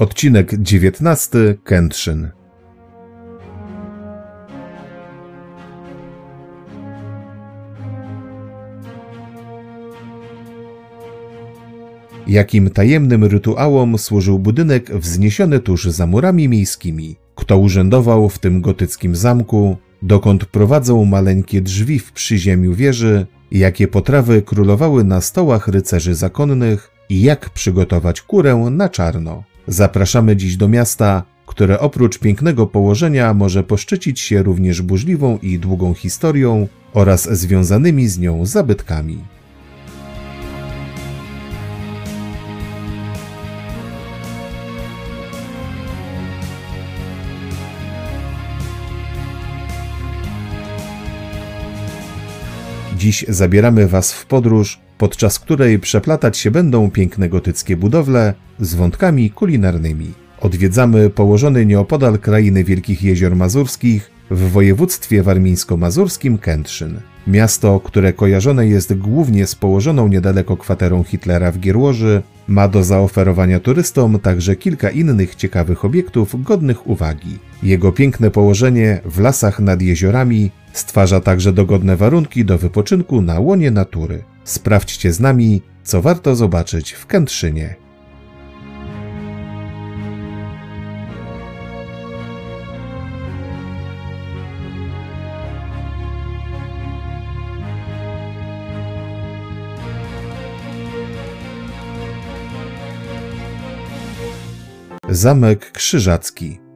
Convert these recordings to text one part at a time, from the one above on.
Odcinek 19 Kętrzyn Jakim tajemnym rytuałom służył budynek wzniesiony tuż za murami miejskimi? Kto urzędował w tym gotyckim zamku? Dokąd prowadzą maleńkie drzwi w przyziemiu wieży? Jakie potrawy królowały na stołach rycerzy zakonnych? I jak przygotować kurę na czarno? Zapraszamy dziś do miasta, które oprócz pięknego położenia może poszczycić się również burzliwą i długą historią oraz związanymi z nią zabytkami. Dziś zabieramy Was w podróż, podczas której przeplatać się będą piękne gotyckie budowle z wątkami kulinarnymi. Odwiedzamy położony nieopodal krainy Wielkich Jezior Mazurskich w województwie warmińsko-mazurskim Kętrzyn. Miasto, które kojarzone jest głównie z położoną niedaleko kwaterą Hitlera w Gierłoży, ma do zaoferowania turystom także kilka innych ciekawych obiektów godnych uwagi. Jego piękne położenie w lasach nad jeziorami stwarza także dogodne warunki do wypoczynku na łonie natury. Sprawdźcie z nami, co warto zobaczyć w Kętrzynie. Zamek Krzyżacki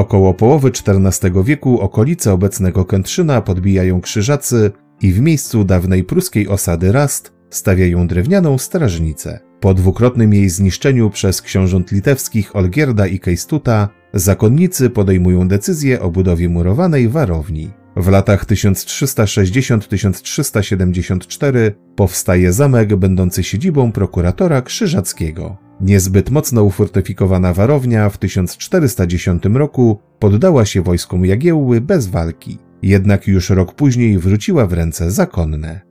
Około połowy XIV wieku okolice obecnego Kętrzyna podbijają krzyżacy i w miejscu dawnej pruskiej osady Rast stawiają drewnianą strażnicę. Po dwukrotnym jej zniszczeniu przez książąt litewskich Olgierda i Kejstuta zakonnicy podejmują decyzję o budowie murowanej warowni. W latach 1360-1374 powstaje zamek będący siedzibą prokuratora krzyżackiego. Niezbyt mocno ufortyfikowana warownia w 1410 roku poddała się wojskom Jagiełły bez walki, jednak już rok później wróciła w ręce zakonne.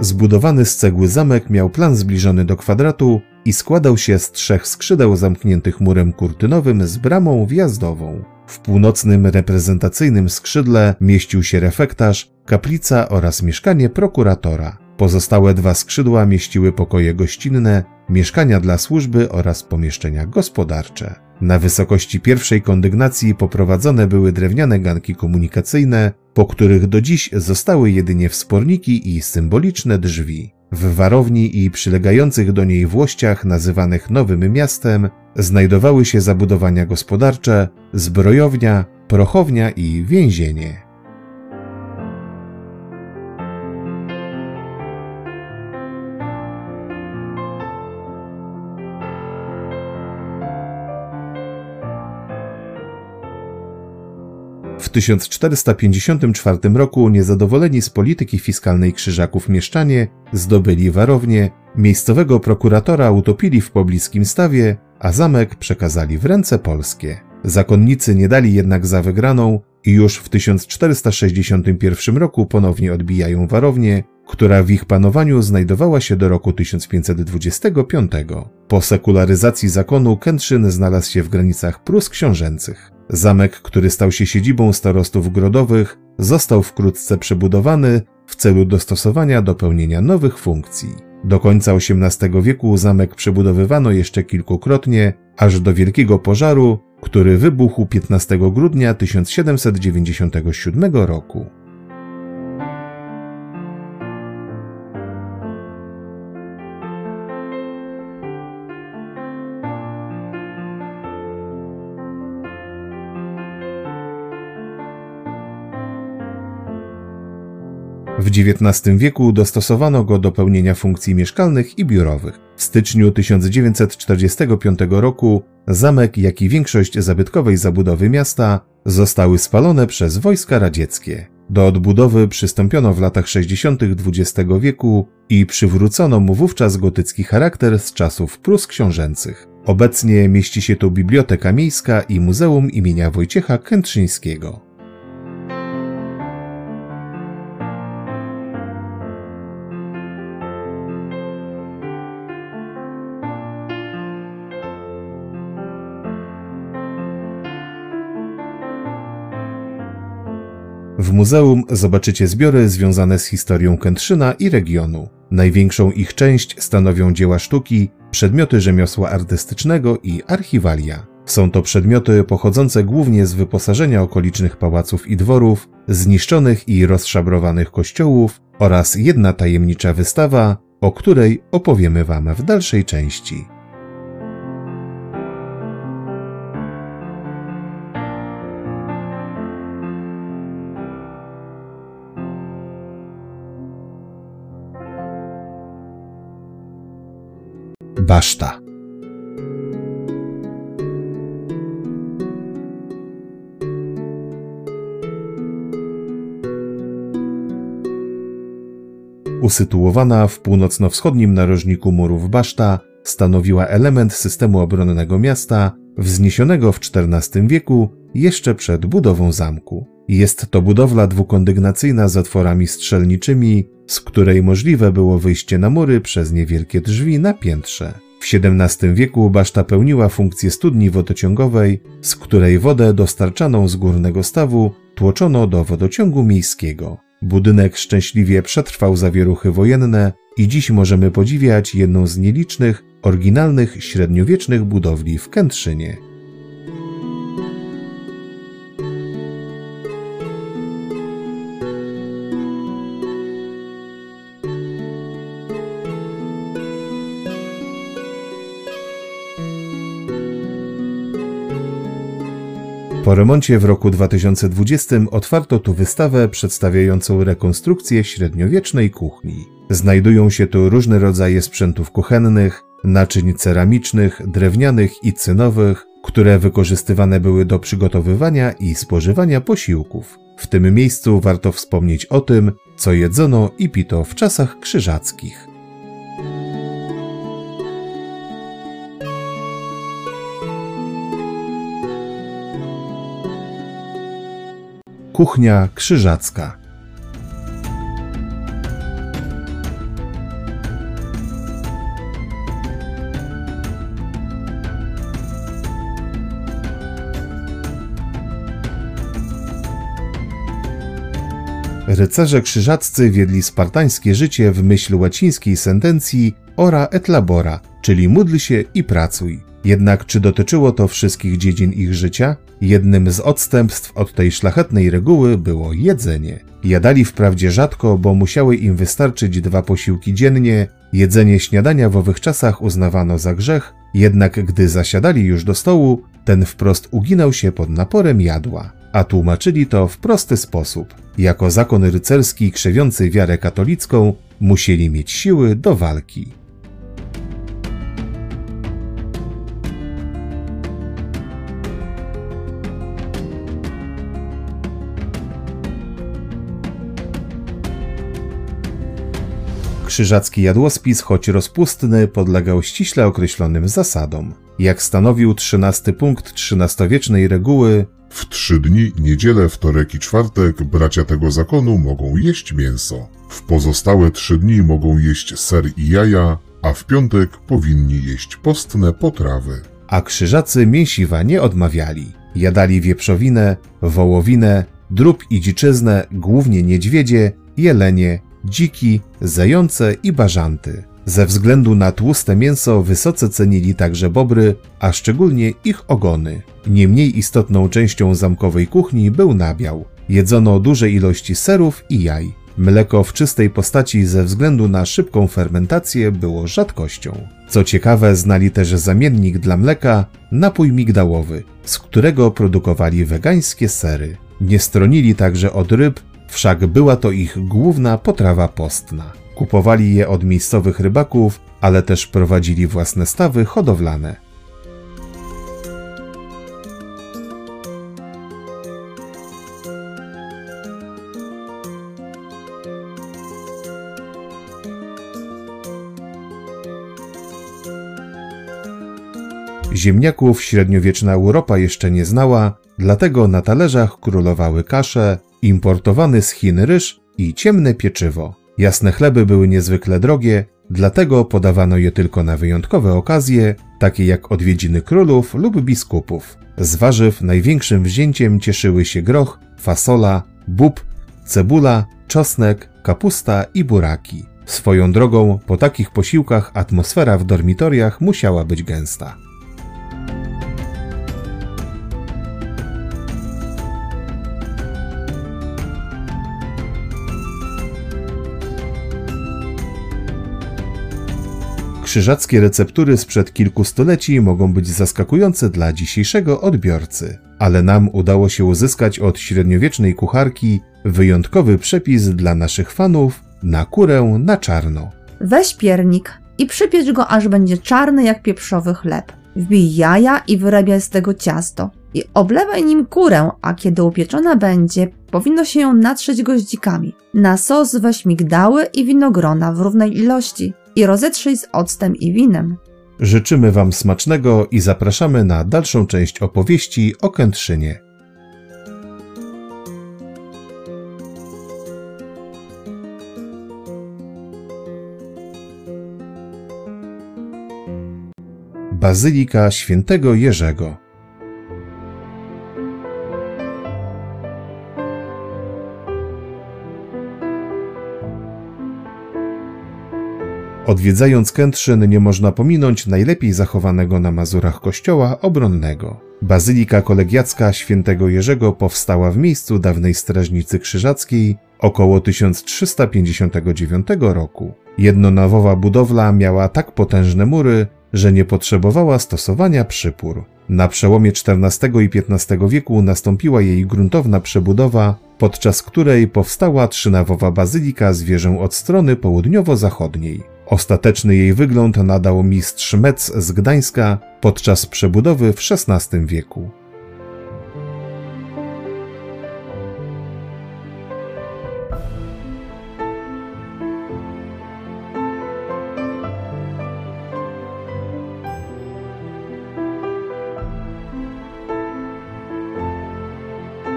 Zbudowany z cegły zamek miał plan zbliżony do kwadratu i składał się z trzech skrzydeł zamkniętych murem kurtynowym z bramą wjazdową. W północnym reprezentacyjnym skrzydle mieścił się refektarz, kaplica oraz mieszkanie prokuratora. Pozostałe dwa skrzydła mieściły pokoje gościnne, mieszkania dla służby oraz pomieszczenia gospodarcze. Na wysokości pierwszej kondygnacji poprowadzone były drewniane ganki komunikacyjne, po których do dziś zostały jedynie wsporniki i symboliczne drzwi. W warowni i przylegających do niej włościach nazywanych Nowym Miastem znajdowały się zabudowania gospodarcze, zbrojownia, prochownia i więzienie. 1454 roku niezadowoleni z polityki fiskalnej krzyżaków mieszczanie zdobyli warownię, miejscowego prokuratora utopili w pobliskim stawie, a zamek przekazali w ręce polskie. Zakonnicy nie dali jednak za wygraną i już w 1461 roku ponownie odbijają warownię, która w ich panowaniu znajdowała się do roku 1525. Po sekularyzacji zakonu Kętrzyn znalazł się w granicach Prus książęcych. Zamek, który stał się siedzibą starostów grodowych, został wkrótce przebudowany w celu dostosowania do pełnienia nowych funkcji. Do końca XVIII wieku zamek przebudowywano jeszcze kilkukrotnie, aż do wielkiego pożaru, który wybuchł 15 grudnia 1797 roku. W XIX wieku dostosowano go do pełnienia funkcji mieszkalnych i biurowych. W styczniu 1945 roku zamek, jak i większość zabytkowej zabudowy miasta zostały spalone przez wojska radzieckie. Do odbudowy przystąpiono w latach 60. XX wieku i przywrócono mu wówczas gotycki charakter z czasów Prus książęcych. Obecnie mieści się tu Biblioteka Miejska i Muzeum imienia Wojciecha Kętrzyńskiego. W muzeum zobaczycie zbiory związane z historią Kętrzyna i regionu. Największą ich część stanowią dzieła sztuki, przedmioty rzemiosła artystycznego i archiwalia. Są to przedmioty pochodzące głównie z wyposażenia okolicznych pałaców i dworów, zniszczonych i rozszabrowanych kościołów oraz jedna tajemnicza wystawa, o której opowiemy Wam w dalszej części. Baszta. Usytuowana w północno-wschodnim narożniku murów baszta, stanowiła element systemu obronnego miasta, wzniesionego w XIV wieku jeszcze przed budową zamku. Jest to budowla dwukondygnacyjna z otworami strzelniczymi, z której możliwe było wyjście na mury przez niewielkie drzwi na piętrze. W XVII wieku baszta pełniła funkcję studni wodociągowej, z której wodę dostarczaną z górnego stawu tłoczono do wodociągu miejskiego. Budynek szczęśliwie przetrwał zawieruchy wojenne i dziś możemy podziwiać jedną z nielicznych, oryginalnych średniowiecznych budowli w Kętrzynie. Po remoncie w roku 2020 otwarto tu wystawę przedstawiającą rekonstrukcję średniowiecznej kuchni. Znajdują się tu różne rodzaje sprzętów kuchennych, naczyń ceramicznych, drewnianych i cynowych, które wykorzystywane były do przygotowywania i spożywania posiłków. W tym miejscu warto wspomnieć o tym, co jedzono i pito w czasach krzyżackich. Kuchnia krzyżacka. Rycerze krzyżaccy wiedli spartańskie życie w myśl łacińskiej sentencji ora et labora, czyli módl się i pracuj. Jednak czy dotyczyło to wszystkich dziedzin ich życia? Jednym z odstępstw od tej szlachetnej reguły było jedzenie. Jadali wprawdzie rzadko, bo musiały im wystarczyć dwa posiłki dziennie. Jedzenie śniadania w owych czasach uznawano za grzech, jednak gdy zasiadali już do stołu, ten wprost uginał się pod naporem jadła. A tłumaczyli to w prosty sposób. Jako zakon rycerski krzewiący wiarę katolicką, musieli mieć siły do walki. Krzyżacki jadłospis, choć rozpustny, podlegał ściśle określonym zasadom. Jak stanowił trzynasty punkt XIII-wiecznej reguły, W trzy dni, niedzielę, wtorek i czwartek, bracia tego zakonu mogą jeść mięso. W pozostałe trzy dni mogą jeść ser i jaja, a w piątek powinni jeść postne potrawy. a krzyżacy mięsiwa nie odmawiali. Jadali wieprzowinę, wołowinę, drób i dziczyznę, głównie niedźwiedzie, jelenie, dziki, zające i bażanty. Ze względu na tłuste mięso wysoce cenili także bobry, a szczególnie ich ogony. Nie mniej istotną częścią zamkowej kuchni był nabiał. Jedzono duże ilości serów i jaj. Mleko w czystej postaci ze względu na szybką fermentację było rzadkością. Co ciekawe, znali też zamiennik dla mleka, napój migdałowy, z którego produkowali wegańskie sery. Nie stronili także od ryb, wszak była to ich główna potrawa postna. Kupowali je od miejscowych rybaków, ale też prowadzili własne stawy hodowlane. Ziemniaków średniowieczna Europa jeszcze nie znała, dlatego na talerzach królowały kasze, importowany z Chin ryż i ciemne pieczywo. Jasne chleby były niezwykle drogie, dlatego podawano je tylko na wyjątkowe okazje, takie jak odwiedziny królów lub biskupów. Z warzyw największym wzięciem cieszyły się groch, fasola, bób, cebula, czosnek, kapusta i buraki. Swoją drogą, po takich posiłkach atmosfera w dormitoriach musiała być gęsta. Krzyżackie receptury sprzed kilku stuleci mogą być zaskakujące dla dzisiejszego odbiorcy, ale nam udało się uzyskać od średniowiecznej kucharki wyjątkowy przepis dla naszych fanów na kurę na czarno. Weź piernik i przypiecz go, aż będzie czarny jak pieprzowy chleb. Wbij jaja i wyrabiaj z tego ciasto. I oblewaj nim kurę, a kiedy upieczona będzie, powinno się ją natrzeć goździkami. Na sos weź migdały i winogrona w równej ilości i rozetrzyj z octem i winem. Życzymy Wam smacznego i zapraszamy na dalszą część opowieści o Kętrzynie. Bazylika Świętego Jerzego Odwiedzając Kętrzyn nie można pominąć najlepiej zachowanego na Mazurach kościoła obronnego. Bazylika kolegiacka świętego Jerzego powstała w miejscu dawnej strażnicy krzyżackiej około 1359 roku. Jednonawowa budowla miała tak potężne mury, że nie potrzebowała stosowania przypór. Na przełomie XIV i XV wieku nastąpiła jej gruntowna przebudowa, podczas której powstała trzynawowa bazylika z wieżą od strony południowo-zachodniej. Ostateczny jej wygląd nadał mistrz Metz z Gdańska podczas przebudowy w XVI wieku.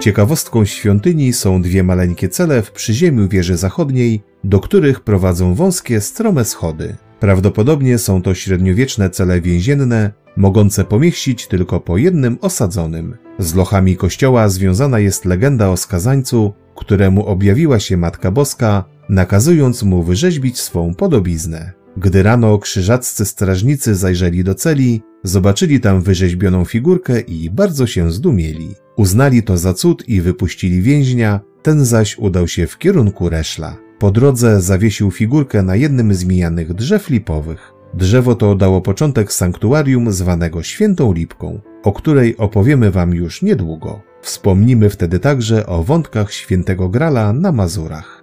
Ciekawostką świątyni są dwie maleńkie cele w przyziemiu wieży zachodniej, do których prowadzą wąskie, strome schody. Prawdopodobnie są to średniowieczne cele więzienne, mogące pomieścić tylko po jednym osadzonym. Z lochami kościoła związana jest legenda o skazańcu, któremu objawiła się Matka Boska, nakazując mu wyrzeźbić swą podobiznę. Gdy rano krzyżaccy strażnicy zajrzeli do celi, zobaczyli tam wyrzeźbioną figurkę i bardzo się zdumieli. Uznali to za cud i wypuścili więźnia, ten zaś udał się w kierunku Reszla. Po drodze zawiesił figurkę na jednym z mijanych drzew lipowych. Drzewo to dało początek sanktuarium zwanego Świętą Lipką, o której opowiemy Wam już niedługo. Wspomnimy wtedy także o wątkach świętego Grala na Mazurach.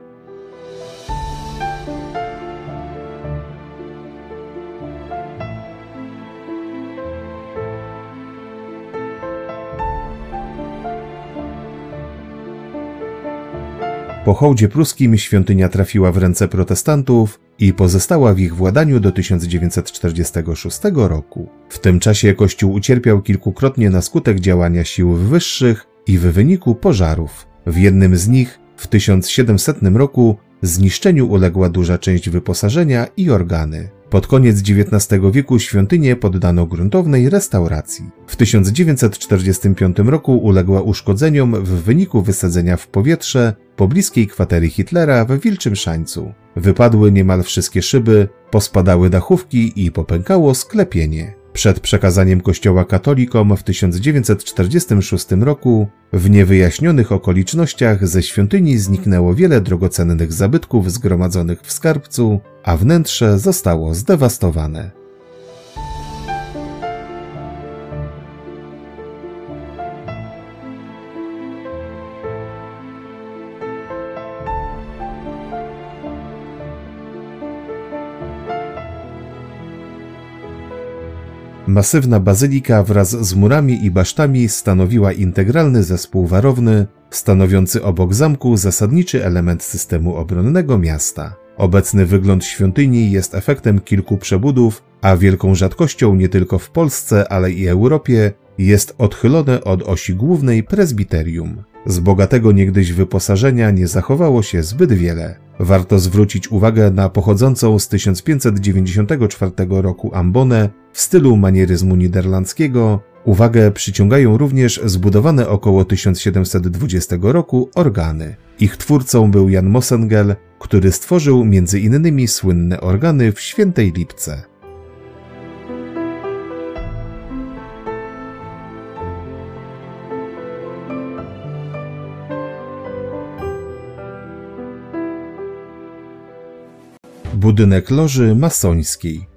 Po hołdzie pruskim świątynia trafiła w ręce protestantów i pozostała w ich władaniu do 1946 roku. W tym czasie kościół ucierpiał kilkukrotnie na skutek działania sił wyższych i w wyniku pożarów. W jednym z nich w 1700 roku zniszczeniu uległa duża część wyposażenia i organy. Pod koniec XIX wieku świątynię poddano gruntownej restauracji. W 1945 roku uległa uszkodzeniom w wyniku wysadzenia w powietrze pobliskiej kwatery Hitlera w Wilczym Szańcu. Wypadły niemal wszystkie szyby, pospadały dachówki i popękało sklepienie. Przed przekazaniem kościoła katolikom w 1946 roku w niewyjaśnionych okolicznościach ze świątyni zniknęło wiele drogocennych zabytków zgromadzonych w skarbcu, a wnętrze zostało zdewastowane. Masywna bazylika wraz z murami i basztami stanowiła integralny zespół warowny, stanowiący obok zamku zasadniczy element systemu obronnego miasta. Obecny wygląd świątyni jest efektem kilku przebudów, a wielką rzadkością nie tylko w Polsce, ale i Europie jest odchylone od osi głównej prezbiterium. Z bogatego niegdyś wyposażenia nie zachowało się zbyt wiele. Warto zwrócić uwagę na pochodzącą z 1594 roku ambonę w stylu manieryzmu niderlandzkiego. Uwagę przyciągają również zbudowane około 1720 roku organy. Ich twórcą był Jan Mosengel, który stworzył m.in. słynne organy w Świętej Lipce. Budynek loży masońskiej.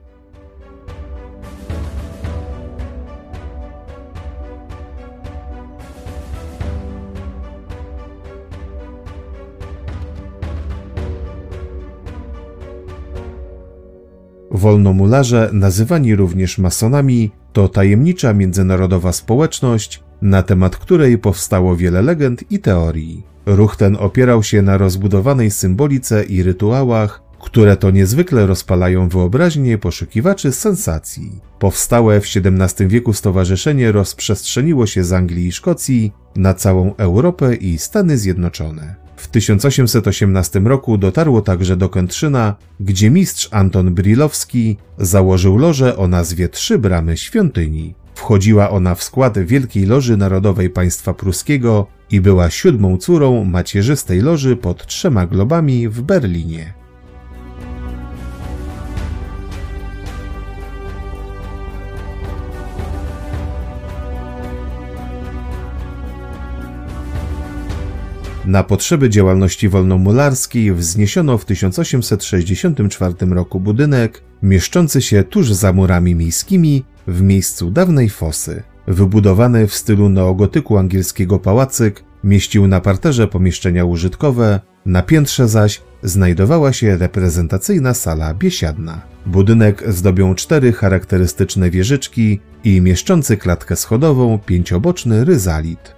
Wolnomularze, nazywani również masonami, to tajemnicza międzynarodowa społeczność, na temat której powstało wiele legend i teorii. Ruch ten opierał się na rozbudowanej symbolice i rytuałach, które to niezwykle rozpalają wyobraźnię poszukiwaczy sensacji. Powstałe w XVII wieku stowarzyszenie rozprzestrzeniło się z Anglii i Szkocji na całą Europę i Stany Zjednoczone. W 1818 roku dotarło także do Kętrzyna, gdzie mistrz Anton Brilowski założył lożę o nazwie Trzy Bramy Świątyni. Wchodziła ona w skład Wielkiej Loży Narodowej Państwa Pruskiego i była siódmą córą macierzystej loży pod trzema globami w Berlinie. Na potrzeby działalności wolnomularskiej wzniesiono w 1864 roku budynek mieszczący się tuż za murami miejskimi w miejscu dawnej fosy. Wybudowany w stylu neogotyku angielskiego pałacyk mieścił na parterze pomieszczenia użytkowe, na piętrze zaś znajdowała się reprezentacyjna sala biesiadna. Budynek zdobią cztery charakterystyczne wieżyczki i mieszczący klatkę schodową pięcioboczny ryzalit.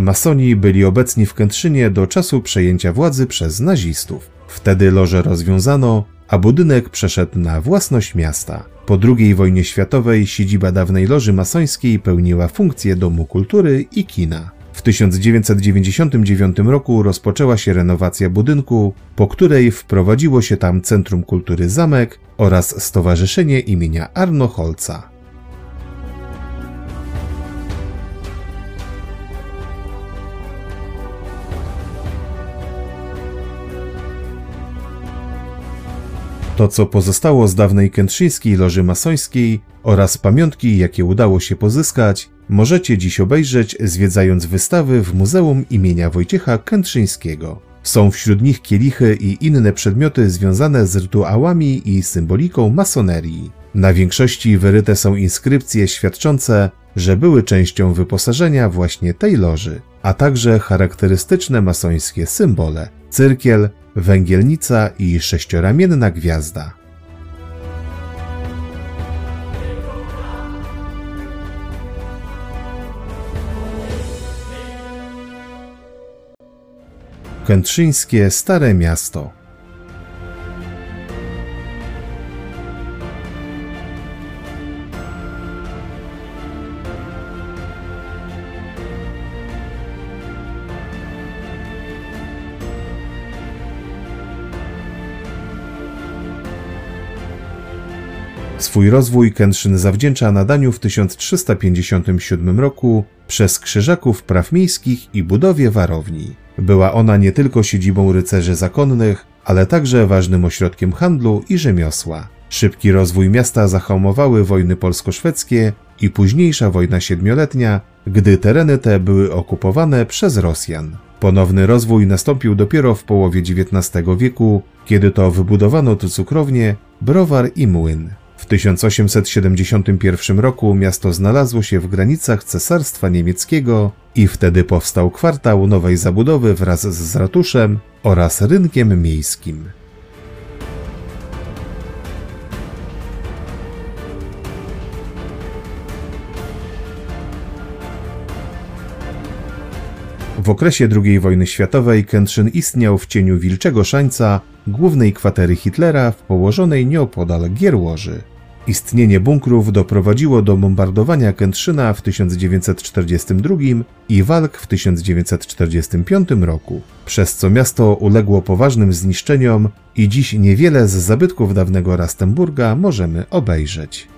Masoni byli obecni w Kętrzynie do czasu przejęcia władzy przez nazistów. Wtedy loże rozwiązano, a budynek przeszedł na własność miasta. Po II wojnie światowej siedziba dawnej loży masońskiej pełniła funkcję Domu Kultury i Kina. W 1999 roku rozpoczęła się renowacja budynku, po której wprowadziło się tam Centrum Kultury Zamek oraz Stowarzyszenie imienia Arno Holca. To, co pozostało z dawnej kętrzyńskiej loży masońskiej oraz pamiątki, jakie udało się pozyskać, możecie dziś obejrzeć zwiedzając wystawy w Muzeum imienia Wojciecha Kętrzyńskiego. Są wśród nich kielichy i inne przedmioty związane z rytuałami i symboliką masonerii. Na większości wyryte są inskrypcje świadczące, że były częścią wyposażenia właśnie tej loży, a także charakterystyczne masońskie symbole cyrkiel, węgielnica i sześcioramienna gwiazda. Kętrzyńskie Stare Miasto Swój rozwój Kętrzyn zawdzięcza nadaniu w 1357 roku przez krzyżaków praw miejskich i budowie warowni. Była ona nie tylko siedzibą rycerzy zakonnych, ale także ważnym ośrodkiem handlu i rzemiosła. Szybki rozwój miasta zahamowały wojny polsko-szwedzkie i późniejsza wojna siedmioletnia, gdy tereny te były okupowane przez Rosjan. Ponowny rozwój nastąpił dopiero w połowie XIX wieku, kiedy to wybudowano tu cukrownię, browar i młyn. W 1871 roku miasto znalazło się w granicach Cesarstwa Niemieckiego i wtedy powstał kwartał nowej zabudowy wraz z ratuszem oraz rynkiem miejskim. W okresie II wojny światowej Kętrzyn istniał w cieniu Wilczego Szańca, głównej kwatery Hitlera w położonej nieopodal Gierłoży. Istnienie bunkrów doprowadziło do bombardowania Kętrzyna w 1942 i walk w 1945 roku, przez co miasto uległo poważnym zniszczeniom i dziś niewiele z zabytków dawnego Rastenburga możemy obejrzeć.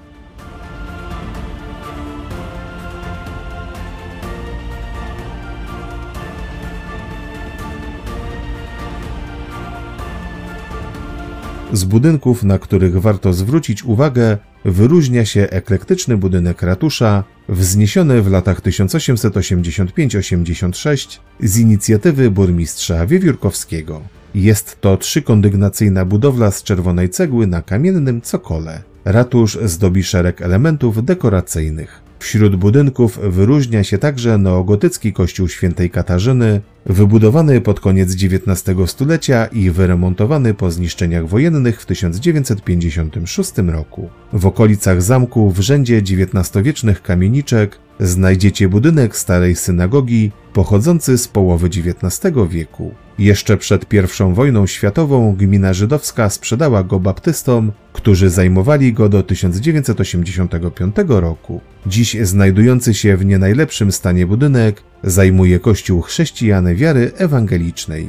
Z budynków, na których warto zwrócić uwagę, wyróżnia się eklektyczny budynek ratusza, wzniesiony w latach 1885-86 z inicjatywy burmistrza Wiewiórkowskiego. Jest to trzykondygnacyjna budowla z czerwonej cegły na kamiennym cokole. Ratusz zdobi szereg elementów dekoracyjnych. Wśród budynków wyróżnia się także neogotycki kościół świętej Katarzyny, wybudowany pod koniec XIX stulecia i wyremontowany po zniszczeniach wojennych w 1956 roku. W okolicach zamku w rzędzie XIX-wiecznych kamieniczek znajdziecie budynek starej synagogi pochodzący z połowy XIX wieku. Jeszcze przed I wojną światową gmina żydowska sprzedała go baptystom, którzy zajmowali go do 1985 roku. Znajdujący się w nie najlepszym stanie budynek zajmuje kościół chrześcijan wiary ewangelicznej.